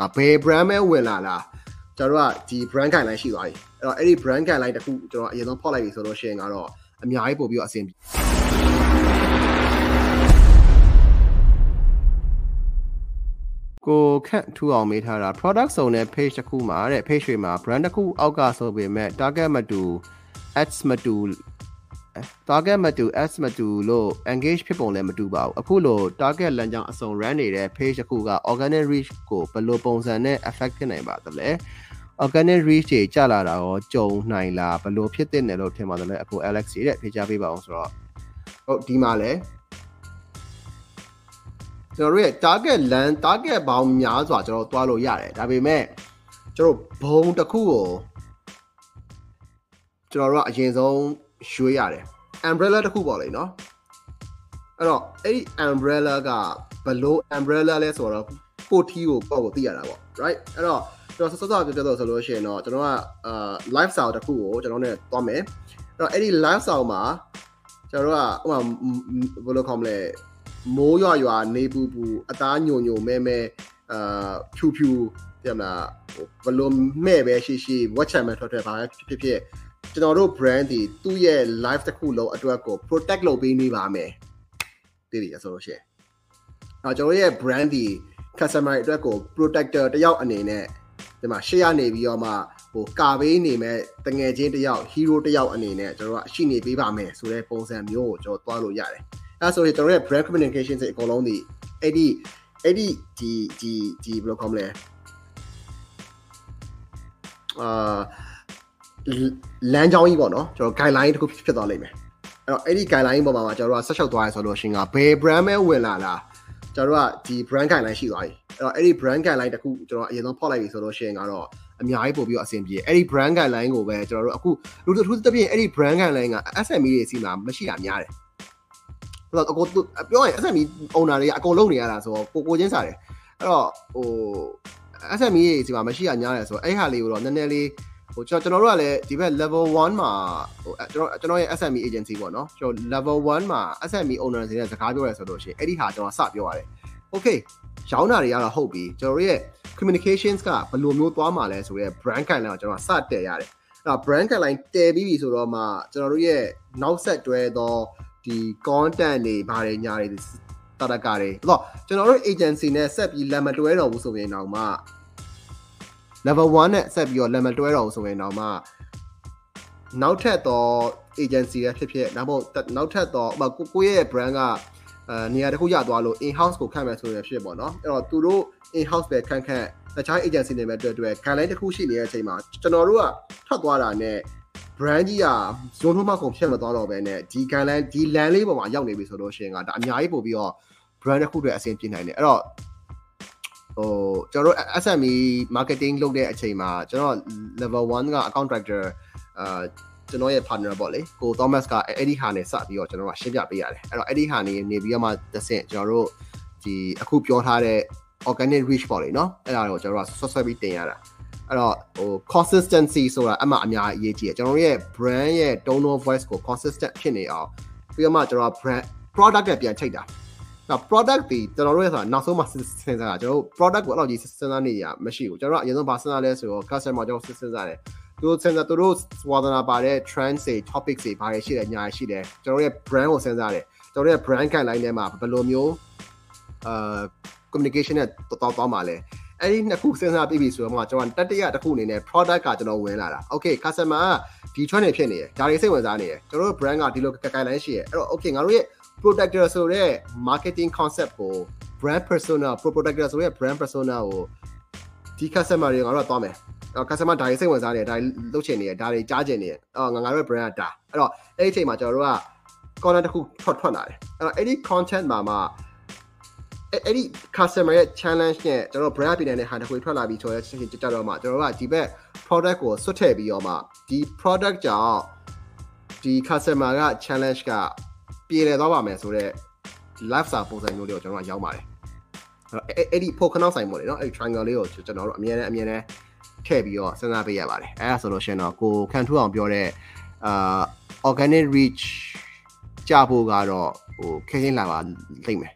အာဘယ် brand ပဲဝင်လာလားကျွန်တော်တို့ကဒီ brand guideline ရှိသွားပြီအဲ့တော့အဲ့ဒီ brand guideline တခုကျွန်တော်အရင်ဆုံးဖောက်လိုက်ပြီဆိုလို့ရှိရင်ကတော့အများကြီးပို့ပြီးတော့အဆင်ပြေကိုခန့်ထူအောင်မေးထားတာ product စုံတဲ့ page တစ်ခုမှာတဲ့ page တွေမှာ brand တစ်ခုအောက်ကဆိုပေမဲ့ target မတူ ads မတူ target မတူ ads မတူလို့ engage ဖြစ်ပုံလည်းမတူပါဘူးအခုလို target လမ်းကြောင်းအစုံ run နေတဲ့ page တစ်ခုက organic reach ကိုဘယ်လိုပုံစံနဲ့ affect ဖြစ်နိုင်ပါသလဲ organic reach တွေကျလာတာရောကြုံနိုင်လားဘယ်လိုဖြစ်တဲ့နယ်လို့ထင်ပါတယ်လဲအခု Alex ရဲ့ဖြေချပေးပါအောင်ဆိုတော့ဟုတ်ဒီမှာလဲကျွန်တော်တို့ရဲ့ target land target ဘောင်းများစွာကျွန်တော်တွားလို့ရတယ်ဒါပေမဲ့ကျွန်တော်ဘုံတစ်ခုကိုကျွန်တော်တို့ကအရင်ဆုံး ရွှေ့ရတယ် umbrella တစ်ခုပေါ့လေနော်အဲ့တော့အဲ့ဒီ umbrella ကဘလို့ umbrella လဲဆိုတော့ကိုထီကိုပေါ့ကိုသိရတာပေါ့ right အဲ့တော့ကျွန်တော်စောစောပြောပြတော့ဆိုလို့ရှိရင်တော့ကျွန်တော်ကအာ live style တစ်ခုကိုကျွန်တော်နဲ့တွားမယ်အဲ့တော့အဲ့ဒီ live style မှာကျွန်တော်တို့ကဥပမာဘယ်လိုခေါ်မလဲမိုးရွာရွာနေပူပူအသားညိုညိုမဲမဲအာဖြူဖြူတဲ့မလားဘယ်လိုမဲ့ပဲရှိရှိ watch channel ထွက်ထွက်ပါဖြစ်ဖြစ်ဖြစ် ကျွန်တော်တို့ brand ဒီသူ့ရဲ့ live တစ်ခုလုံးအတွက်ကို protect လုပ်ပေးနေပါမယ်တည်ရဆိုလို့ရှိရင်အဲကျွန်တော်ရဲ့ brand ဒီ customer အတွက်ကို protector တယောက်အနေနဲ့ဒီမှာ share နေပြီးတော့မှဟိုကာပေးနေမဲ့တငယ်ချင်းတယောက် hero တယောက်အနေနဲ့ကျွန်တော်ကရှိနေပေးပါမယ်ဆိုတဲ့ပုံစံမျိုးကိုကျွန်တော်သွားလို့ရတယ်အဲဆိုရင်ကျွန်တော်ရဲ့ brand communication တွေအကုန်လုံးဒီအဲ့ဒီအဲ့ဒီဒီဒီဒီဘယ်လိုခေါ်မလဲအာ လမ်းကြောင်းကြီးပေါ့နော်ကျွန်တော် guideline တခုဖြစ်သွားလိမ့်မယ်အဲ့တော့အဲ့ဒီ guideline ပေါ်မှာကျွန်တော်တို့ကဆက်လျှောက်သွားရဆိုလို့ရှင်ကဘယ် brand ပဲဝင်လာလားကျွန်တော်တို့ကဒီ brand guideline ရှိသွားပြီအဲ့တော့အဲ့ဒီ brand guideline တခုကျွန်တော်အရင်ဆုံးဖောက်လိုက်ပြီဆိုလို့ရှင်ကတော့အများကြီးပို့ပြီးတော့အဆင်ပြေအဲ့ဒီ brand guideline ကိုပဲကျွန်တော်တို့အခုလူတစ်ခုတစ်ပြည့်အဲ့ဒီ brand guideline က SME တွေစီမှာမရှိတာများတယ်အဲ့တော့အကိုပြောရင် SME owner တွေကအကုန်လုံးနေရတာဆိုတော့ကိုကိုချင်းစားတယ်အဲ့တော့ဟို SME တွေစီမှာမရှိတာများတယ်ဆိုတော့အဲ့ဟာလေးကိုတော့နည်းနည်းလေး ဟိုကျွန်တော်တို့ကလည်းဒီဘက် level 1မှာဟိုကျွန်တော်ကျွန်တော်ရဲ့ SME agency ပေါ့နော်ကျွန်တော် level 1မှာ SME owner တွေနဲ့စကားပြောရဲဆိုလို့ရှိရင်အဲ့ဒီဟာကျွန်တော်စပြောရတယ် okay ရောင်းတာတွေကတော့ဟုတ်ပြီကျွန်တော်တို့ရဲ့ communications ကဘယ်လိုမျိုးသွားမှာလဲဆိုတော့ brand guideline ကိုကျွန်တော်စတည်ရတယ်အဲ့တော့ brand guideline တည်ပြီးပြီဆိုတော့မှကျွန်တော်တို့ရဲ့နောက်ဆက်တွဲသောဒီ content တွေဘာတွေညာတွေတတကာတွေအဲ့တော့ကျွန်တော်တို့ agency နဲ့ဆက်ပြီးလက်မတွဲတော့ဘူးဆိုရင်တော့မှ level 1နဲ့ဆက်ပြီးတော့ level 12တော့ဆိုရင်တော့မှနောက်ထပ်တော့ agency ရဖြစ်ဖြစ်နောက်မို့နောက်ထပ်တော့ဥပမာကိုကိုရဲ့ brand ကအဲနေရာတစ်ခုရသွားလို့ in house ကိုခန့်မယ်ဆိုရင်ဖြစ်ပေါ့နော်အဲ့တော့သူတို့ in house ပဲခန့်ခန့်တခြား agency တွေပဲတွေ့တွေ့ guideline တစ်ခုရှိနေတဲ့အချိန်မှာကျွန်တော်တို့ကထွက်သွားတာနဲ့ brand ကြီးကဇွန်ထုံးမကုန်ဖြစ်မသွားတော့ဘဲနဲ့ဒီ guideline ဒီ land လေးပေါ်မှာရောက်နေပြီဆိုတော့ရှင်ကဒါအများကြီးပို့ပြီးတော့ brand တစ်ခုတွေအဆင်ပြေနိုင်တယ်အဲ့တော့ ဟိုကျွန်တော်တို့ SME marketing လုပ်တဲ့အချိန်မှာကျွန်တော် level 1က account director အာကျွန်တော်ရဲ့ partner ပေါ့လေကို Thomas ကအဲ့ဒီဟာနဲ့စပြီးတော့ကျွန်တော်ကရှင်းပြပေးရတယ်အဲ့တော့အဲ့ဒီဟာနေနေပြီးတော့မှတစ်ဆင့်ကျွန်တော်တို့ဒီအခုပြောထားတဲ့ organic reach ပေါ့လေเนาะအဲ့ဒါကိုကျွန်တော်ကဆွတ်ဆွတ်ပြီးတင်ရတာအဲ့တော့ဟို consistency ဆိုတာအမှအများအရေးကြီးတယ်ကျွန်တော်တို့ရဲ့ brand ရဲ့ tone of voice ကို consistent ဖြစ်နေအောင်ပြီးတော့မှကျွန်တော် brand product နဲ့ပြန်ချိတ်တာ ဒါ product ဒီကျွန်တော်တို့ရဲ့ဆိုတာနောက်ဆုံးမှစဉ်းစားတာကျွန်တော်တို့ product ကိုအဲ့လိုကြီးစဉ်းစားနေရမရှိဘူးကျွန်တော်တို့အရင်ဆုံးဘာစဉ်းစားလဲဆိုတော့ customer ကျွန်တော်စဉ်းစားတယ်သူတို့စဉ်းစားသူတို့ဝါသနာပါတဲ့ trend တွေ topic တွေဘာတွေရှိတယ်ညာရှိတယ်ကျွန်တော်တို့ရဲ့ brand ကိုစဉ်းစားတယ်ကျွန်တော်တို့ရဲ့ brand guideline ထဲမှာဘယ်လိုမျိုးအာ communication နဲ့တော်တော်သွားမှာလဲအဲ့ဒီနှစ်ခုစဉ်းစားပြီးပြီဆိုတော့ကျွန်တော်တတိယတစ်ခုအနေနဲ့ product ကကျွန်တော်ဝင်လာတာ okay customer ကဒီ trend တွေဖြစ်နေတယ်ဒါတွေစိတ်ဝင်စားနေတယ်ကျွန်တော်တို့ brand ကဒီလို guideline ရှိတယ်အဲ့တော့ okay ငါတို့ရဲ့ protector ဆိုတဲ့ marketing concept ကို brand persona pro protector ဆိုတဲ့ brand persona ကိုဒီ customer တွေငါတို့ကသွားမယ်အော် customer ဒါတွေစိတ်ဝင်စားနေတယ်ဒါတွေလုပ်ချင်နေတယ်ဒါတွေကြားချင်နေတယ်အော်ငါငါတို့ brand ကဒါအဲ့တော့အဲ့ဒီအချိန်မှာကျွန်တော်တို့က content တစ်ခုထွက်ထွက်လာတယ်အဲ့တော့အဲ့ဒီ content မှာမှာအဲ့ဒီ customer ရဲ့ challenge နဲ့ကျွန်တော် brand ပြည်နေတဲ့ဟာတစ်ခုထွက်လာပြီးဆိုတော့ချက်ချင်းကြတော့မှကျွန်တော်တို့ကဒီဘက် product ကိုဆွတ်ထည့်ပြီးတော့မှဒီ product ကြောင့်ဒီ customer က challenge က ပြေလည်သွားပါမယ်ဆိုတော့ဒီ live စာပုံစံမျိုးလေးကိုကျွန်တော်ကရောက်ပါတယ်အဲ့အဲ့ဒီဖို့ခနောက်ဆိုင်ပေါ့လေနော်အဲ့ triangle လေးကိုကျွန်တော်တို့အမြဲတမ်းအမြဲတမ်းထည့်ပြီးတော့စဉ်းစားပေးရပါတယ်အဲ့ဒါဆိုလို့ရှင်တော့ကိုခံထူအောင်ပြောတဲ့အာ organic reach ကြဖို့ကတော့ဟိုခက်ခဲလာပါလိမ့်မယ်